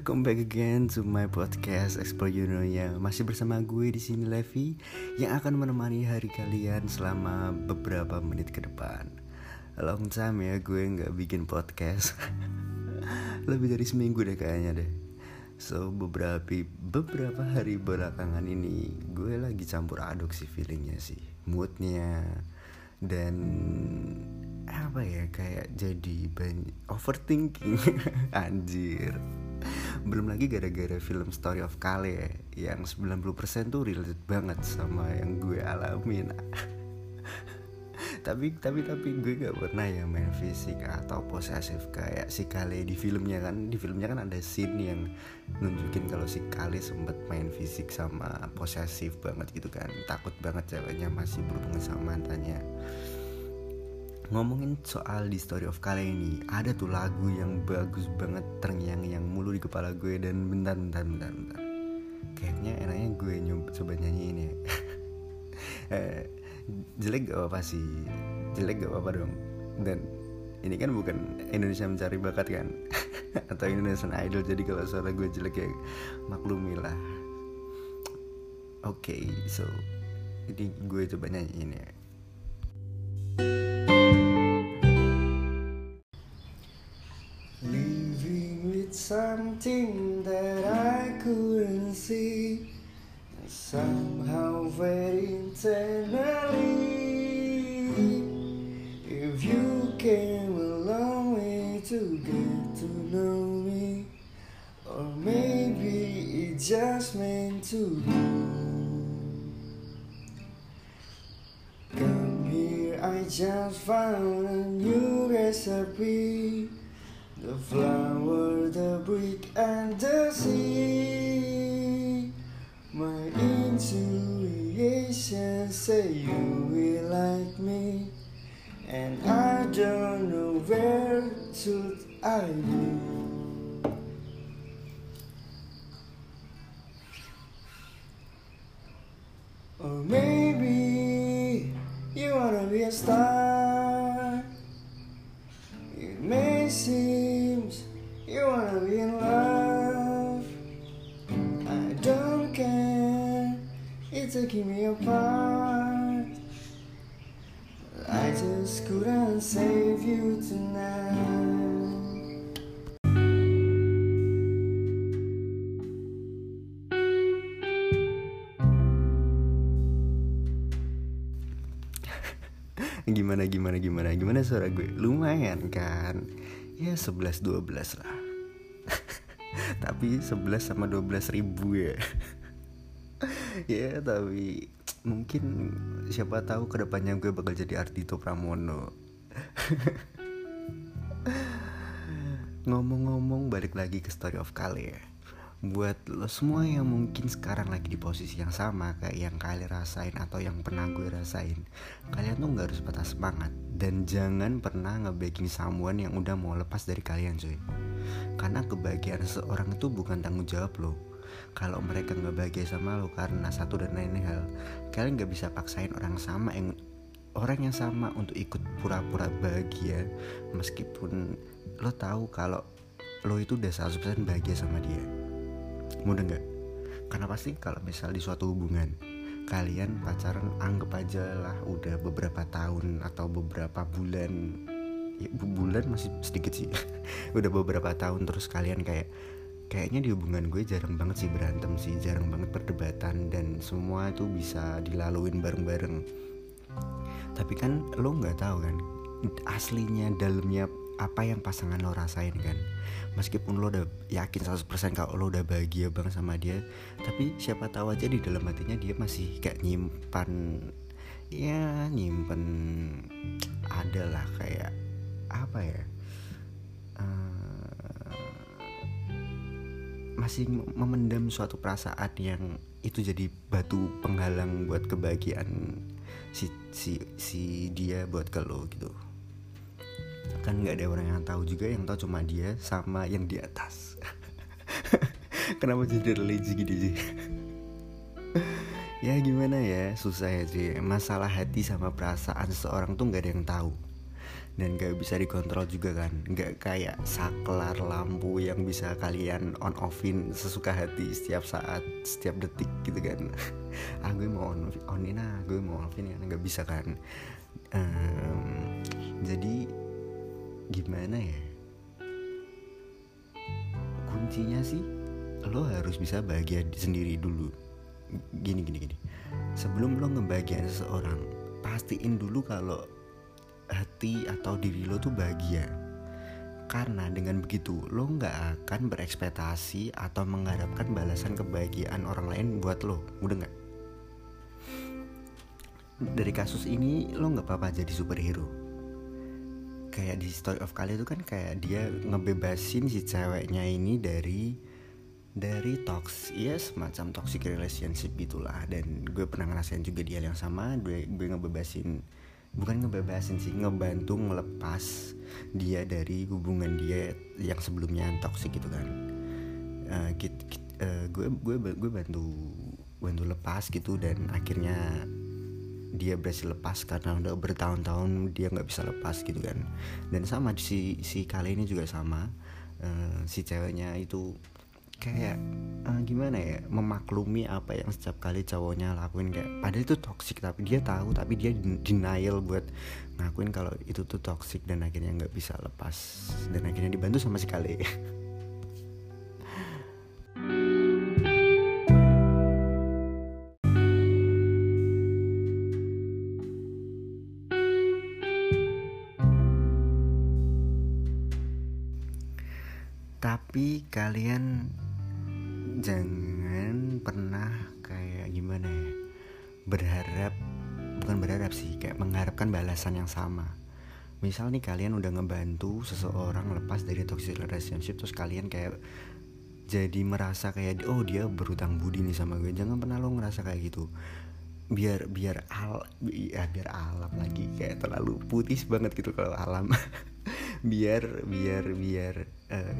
Welcome back again to my podcast Explore You Know ya. Masih bersama gue di sini Levi yang akan menemani hari kalian selama beberapa menit ke depan. Long time ya gue nggak bikin podcast. Lebih dari seminggu deh kayaknya deh. So beberapa beberapa hari belakangan ini gue lagi campur aduk sih feelingnya sih, moodnya dan apa ya kayak jadi banyak overthinking anjir belum lagi gara-gara film Story of Kale ya, yang 90% tuh relate banget sama yang gue alamin. Tapi tapi tapi gue gak pernah ya main fisik atau posesif kayak si Kale di filmnya kan. Di filmnya kan ada scene yang nunjukin kalau si Kale sempet main fisik sama posesif banget gitu kan. Takut banget ceweknya masih berhubungan sama mantannya ngomongin soal di story of kali ini ada tuh lagu yang bagus banget terngiang-ngiang mulu di kepala gue dan bentar bentar bentar bentar. Kayaknya enaknya gue nyoba coba nyanyi ini ya. eh, jelek gak apa sih? Jelek gak apa-apa dong. Dan ini kan bukan Indonesia mencari bakat kan? Atau Indonesian Idol jadi kalau suara gue jelek ya maklumilah oke okay, so ini gue coba nyanyi ini ya something that I couldn't see. and Somehow very internally. If you came a long way to get to know me, or maybe it just meant to be. Come here, I just found a new recipe. The flower, the brick, and the sea. My intuition say you will like me, and I don't know where should I be. Or maybe you wanna be a star. Gimana gimana gimana gimana suara gue? Lumayan kan? Ya 11 12 lah. Tapi 11 sama 12 ribu ya. Ya tapi mungkin siapa tahu ke depannya gue bakal jadi Ardito Pramono. Ngomong-ngomong balik lagi ke story of Kale ya buat lo semua yang mungkin sekarang lagi di posisi yang sama kayak yang kalian rasain atau yang pernah gue rasain. Kalian tuh nggak harus patah semangat dan jangan pernah ngebagging someone yang udah mau lepas dari kalian cuy. Karena kebahagiaan seorang itu bukan tanggung jawab lo. Kalau mereka nggak bahagia sama lo karena satu dan lain hal kalian nggak bisa paksain orang sama yang orang yang sama untuk ikut pura-pura bahagia. Meskipun lo tahu kalau lo itu udah 100% bahagia sama dia mudah nggak? Karena pasti kalau misal di suatu hubungan kalian pacaran anggap aja lah udah beberapa tahun atau beberapa bulan. Ya bulan masih sedikit sih. Udah beberapa tahun terus kalian kayak kayaknya di hubungan gue jarang banget sih berantem sih jarang banget perdebatan dan semua itu bisa dilaluin bareng-bareng. Tapi kan lo nggak tahu kan aslinya dalamnya apa yang pasangan lo rasain kan? Meskipun lo udah yakin 100% kalau lo udah bahagia banget sama dia tapi siapa tahu aja di dalam hatinya dia masih kayak nyimpan ya nyimpan adalah kayak apa ya uh, masih memendam suatu perasaan yang itu jadi batu penghalang buat kebahagiaan si si si dia buat lo gitu kan nggak ada orang yang tahu juga yang tahu cuma dia sama yang di atas. Kenapa jadi religi gitu sih? Ya gimana ya? Susah ya sih. Masalah hati sama perasaan seseorang tuh nggak ada yang tahu. Dan gak bisa dikontrol juga kan. Gak kayak saklar lampu yang bisa kalian on offin sesuka hati setiap saat setiap detik gitu kan. Ah gue mau on onin ah. Gue mau offin kan gak bisa kan. Um, jadi gimana ya? Kuncinya sih lo harus bisa bahagia sendiri dulu. Gini gini gini. Sebelum lo ngebahagiain seseorang pastiin dulu kalau hati atau diri lo tuh bahagia. Karena dengan begitu lo nggak akan berekspektasi atau mengharapkan balasan kebahagiaan orang lain buat lo. Udah nggak? Dari kasus ini lo nggak apa-apa jadi superhero kayak di story of kali itu kan kayak dia ngebebasin si ceweknya ini dari dari tox ya semacam toxic relationship gitulah. Dan gue pernah ngerasain juga dia yang sama gue gue ngebebasin bukan ngebebasin sih ngebantu ngelepas dia dari hubungan dia yang sebelumnya toxic gitu kan. Uh, kit, kit, uh, gue gue gue bantu bantu lepas gitu dan akhirnya dia berhasil lepas karena udah bertahun-tahun dia nggak bisa lepas gitu kan. Dan sama si si kali ini juga sama uh, si ceweknya itu kayak uh, gimana ya memaklumi apa yang setiap kali cowoknya lakuin kayak padahal itu toxic tapi dia tahu tapi dia denial buat ngakuin kalau itu tuh toxic dan akhirnya nggak bisa lepas dan akhirnya dibantu sama si kali kayak gimana ya berharap bukan berharap sih kayak mengharapkan balasan yang sama. Misal nih kalian udah ngebantu seseorang lepas dari toxic relationship terus kalian kayak jadi merasa kayak oh dia berutang budi nih sama gue. Jangan pernah lo ngerasa kayak gitu. Biar biar al ya biar alam lagi kayak terlalu putih banget gitu kalau alam. Biar biar biar uh,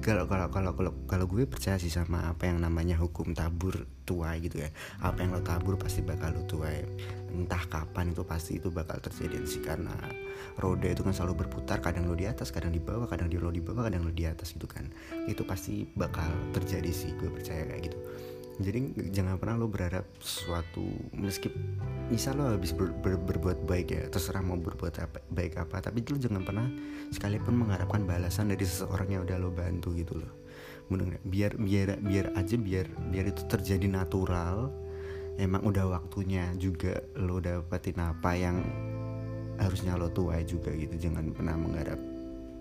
kalau kalau kalau kalau kalau gue percaya sih sama apa yang namanya hukum tabur tuai gitu ya. Apa yang lo tabur pasti bakal lo tuai. Entah kapan itu pasti itu bakal terjadi sih karena roda itu kan selalu berputar. Kadang lo di atas kadang di bawah kadang di lo di bawah kadang lo di atas gitu kan. Itu pasti bakal terjadi sih gue percaya kayak gitu jadi jangan pernah lo berharap sesuatu meski misal lo habis ber, ber, berbuat baik ya terserah mau berbuat apa, baik apa tapi lo jangan pernah sekalipun mengharapkan balasan dari seseorang yang udah lo bantu gitu loh. Biar biar biar aja biar biar itu terjadi natural emang udah waktunya juga lo dapetin apa yang harusnya lo tuai juga gitu. Jangan pernah mengharap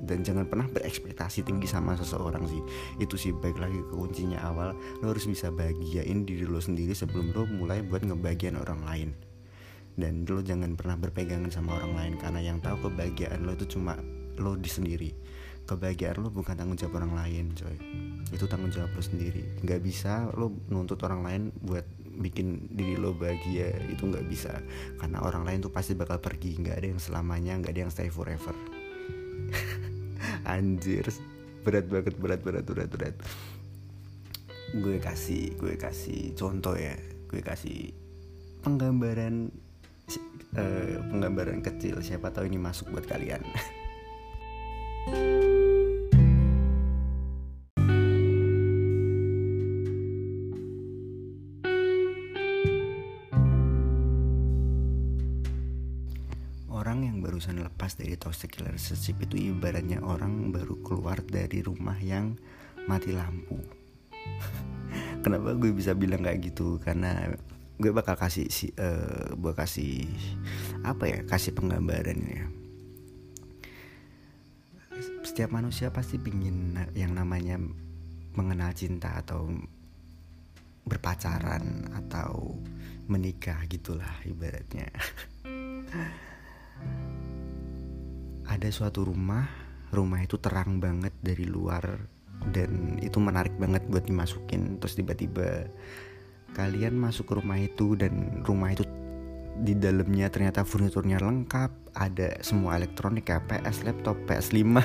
dan jangan pernah berekspektasi tinggi sama seseorang sih. Itu sih baik lagi ke kuncinya awal. Lo harus bisa bahagiain diri lo sendiri sebelum lo mulai buat ngebagian orang lain. Dan lo jangan pernah berpegangan sama orang lain karena yang tahu kebahagiaan lo itu cuma lo di sendiri. Kebahagiaan lo bukan tanggung jawab orang lain coy. Itu tanggung jawab lo sendiri. Nggak bisa lo nuntut orang lain buat bikin diri lo bahagia. Itu nggak bisa. Karena orang lain tuh pasti bakal pergi. Nggak ada yang selamanya nggak ada yang stay forever anjir. Berat banget berat berat berat berat. Gue kasih gue kasih contoh ya. Gue kasih penggambaran uh, penggambaran kecil. Siapa tahu ini masuk buat kalian barusan lepas dari toxic relationship itu ibaratnya orang baru keluar dari rumah yang mati lampu. Kenapa gue bisa bilang kayak gitu? Karena gue bakal kasih si uh, kasih apa ya kasih penggambaran ya. Setiap manusia pasti pingin yang namanya mengenal cinta atau berpacaran atau menikah gitulah ibaratnya ada suatu rumah rumah itu terang banget dari luar dan itu menarik banget buat dimasukin. Terus tiba-tiba kalian masuk ke rumah itu dan rumah itu di dalamnya ternyata furniturnya lengkap ada semua elektronik kayak PS laptop PS5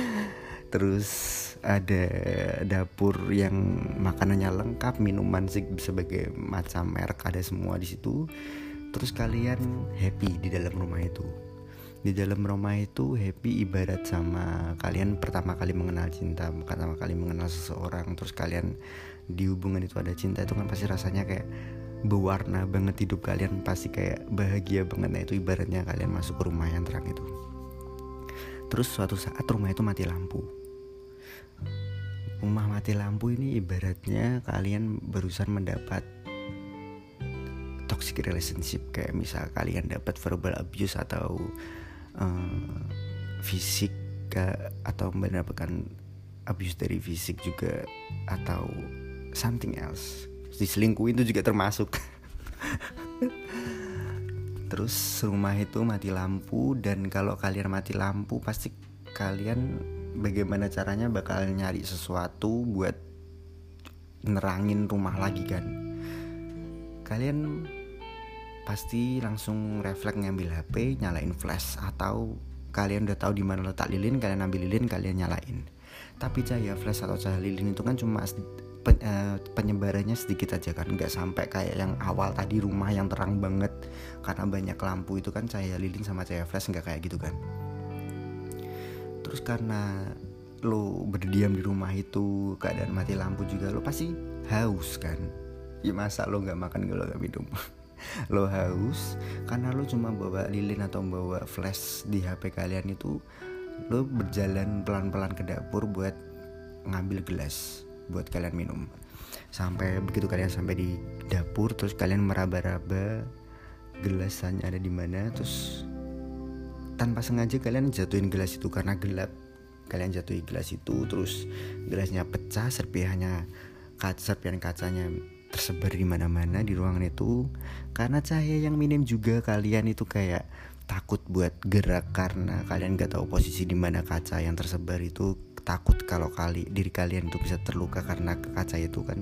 terus ada dapur yang makanannya lengkap minuman sih sebagai macam merek ada semua di situ. Terus kalian happy di dalam rumah itu di dalam Roma itu happy ibarat sama kalian pertama kali mengenal cinta pertama kali mengenal seseorang. Terus kalian di hubungan itu ada cinta itu kan pasti rasanya kayak berwarna banget hidup kalian pasti kayak bahagia banget. Nah itu ibaratnya kalian masuk ke rumah yang terang itu. Terus suatu saat rumah itu mati lampu. Rumah mati lampu ini ibaratnya kalian barusan mendapat toxic relationship. Kayak misal kalian dapat verbal abuse atau uh, fisik atau mendapatkan abuse dari fisik juga atau something else. Diselingkuhin itu juga termasuk. Terus rumah itu mati lampu dan kalau kalian mati lampu pasti kalian bagaimana caranya bakal nyari sesuatu buat nerangin rumah lagi kan? Kalian pasti langsung refleks ngambil HP, nyalain flash atau kalian udah tahu di mana letak lilin, kalian ambil lilin, kalian nyalain. Tapi cahaya flash atau cahaya lilin itu kan cuma uh, penyebarannya sedikit aja kan, nggak sampai kayak yang awal tadi rumah yang terang banget karena banyak lampu itu kan cahaya lilin sama cahaya flash nggak kayak gitu kan. Terus karena lo berdiam di rumah itu keadaan mati lampu juga lo pasti haus kan ya masa lo nggak makan kalau nggak minum lo haus karena lo cuma bawa lilin atau bawa flash di HP kalian itu lo berjalan pelan-pelan ke dapur buat ngambil gelas buat kalian minum. Sampai begitu kalian sampai di dapur terus kalian meraba-raba gelasannya ada di mana terus tanpa sengaja kalian jatuhin gelas itu karena gelap. Kalian jatuhi gelas itu terus gelasnya pecah serpihannya kaca serpihan kacanya tersebar di mana-mana di ruangan itu karena cahaya yang minim juga kalian itu kayak takut buat gerak karena kalian gak tahu posisi di mana kaca yang tersebar itu. Takut kalau kali diri kalian itu bisa terluka karena kaca itu kan.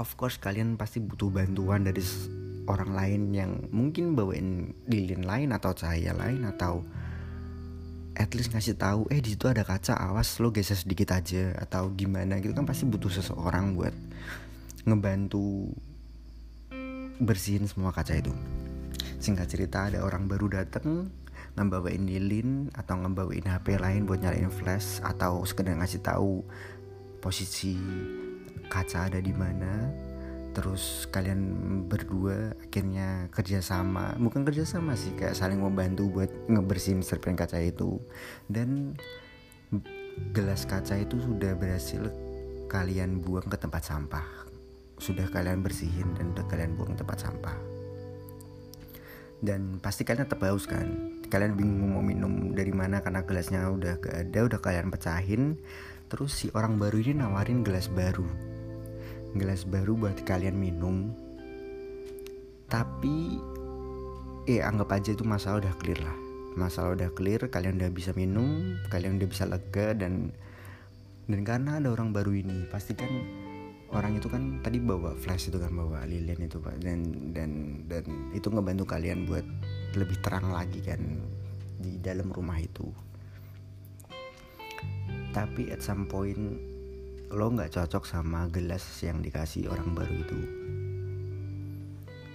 Of course kalian pasti butuh bantuan dari orang lain yang mungkin bawain lilin lain atau cahaya lain atau at least ngasih tahu eh di situ ada kaca awas lo geser sedikit aja atau gimana gitu. Kan pasti butuh seseorang buat ngebantu bersihin semua kaca itu. Singkat cerita ada orang baru dateng ngebawain lilin atau ngebawain HP lain buat nyalain flash atau sekedar ngasih tahu posisi kaca ada di mana terus kalian berdua akhirnya kerjasama. Bukan kerjasama sih kayak saling membantu buat ngebersihin serpihan kaca itu. Dan gelas kaca itu sudah berhasil kalian buang ke tempat sampah. Sudah kalian bersihin dan sudah kalian buang ke tempat sampah. Dan pasti kalian tetap haus kan? Kalian bingung mau minum dari mana karena gelasnya udah gak ada udah kalian pecahin. Terus si orang baru ini nawarin gelas baru gelas baru buat kalian minum. Tapi eh anggap aja itu masalah udah clear lah. Masalah udah clear kalian udah bisa minum kalian udah bisa lega dan dan karena ada orang baru ini pasti kan orang itu kan tadi bawa flash itu kan bawa lilin itu pak. Dan dan dan itu ngebantu kalian buat lebih terang lagi kan di dalam rumah itu. Tapi at some point lo nggak cocok sama gelas yang dikasih orang baru itu.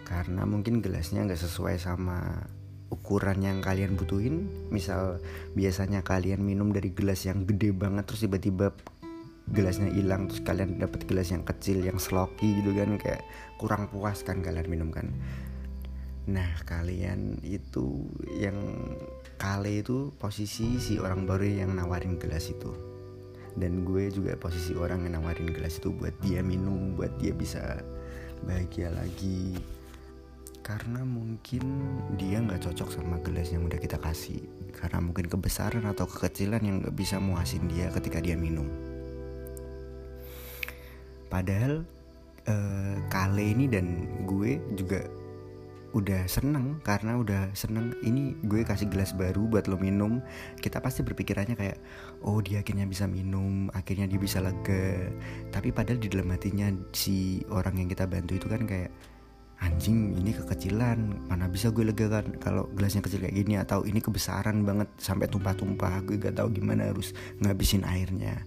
Karena mungkin gelasnya nggak sesuai sama ukuran yang kalian butuhin. Misal biasanya kalian minum dari gelas yang gede banget terus tiba-tiba gelasnya hilang terus kalian dapat gelas yang kecil yang sloki gitu kan kayak kurang puas kan kalian minum kan. Nah kalian itu yang kali itu posisi si orang baru yang nawarin gelas itu dan gue juga posisi orang yang nawarin gelas itu buat dia minum buat dia bisa bahagia lagi. Karena mungkin dia nggak cocok sama gelas yang udah kita kasih. Karena mungkin kebesaran atau kekecilan yang nggak bisa muasin dia ketika dia minum. Padahal uh, kale ini dan gue juga udah seneng karena udah seneng ini gue kasih gelas baru buat lo minum. Kita pasti berpikirannya kayak oh dia akhirnya bisa minum akhirnya dia bisa lega. Tapi padahal di dalam hatinya si orang yang kita bantu itu kan kayak anjing ini kekecilan mana bisa gue lega kan kalau gelasnya kecil kayak gini? Atau ini kebesaran banget sampai tumpah-tumpah gue gak tahu gimana harus ngabisin airnya.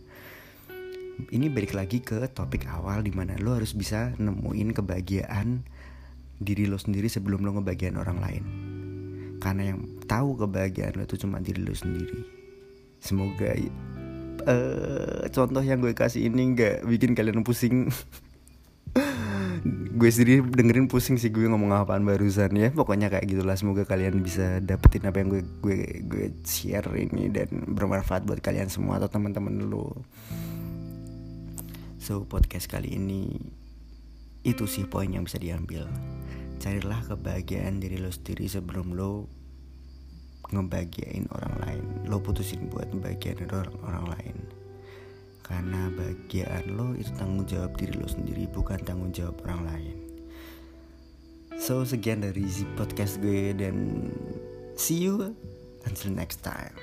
Ini balik lagi ke topik awal di mana lo harus bisa nemuin kebahagiaan diri lo sendiri sebelum lo ngebagian orang lain. Karena yang tahu kebahagiaan lo itu cuma diri lo sendiri. Semoga uh, contoh yang gue kasih ini nggak bikin kalian pusing. Gue sendiri dengerin pusing sih gue ngomong apaan barusan ya. Pokoknya kayak gitulah semoga kalian bisa dapetin apa yang gue gue gue share ini dan bermanfaat buat kalian semua atau teman-teman lo. So podcast kali ini itu sih poin yang bisa diambil. Carilah kebahagiaan diri lo sendiri sebelum lo ngebahagiain orang lain. Lo putusin buat bagian orang orang lain. Karena bagian lo itu tanggung jawab diri lo sendiri bukan tanggung jawab orang lain. So sekian dari podcast gue dan see you until next time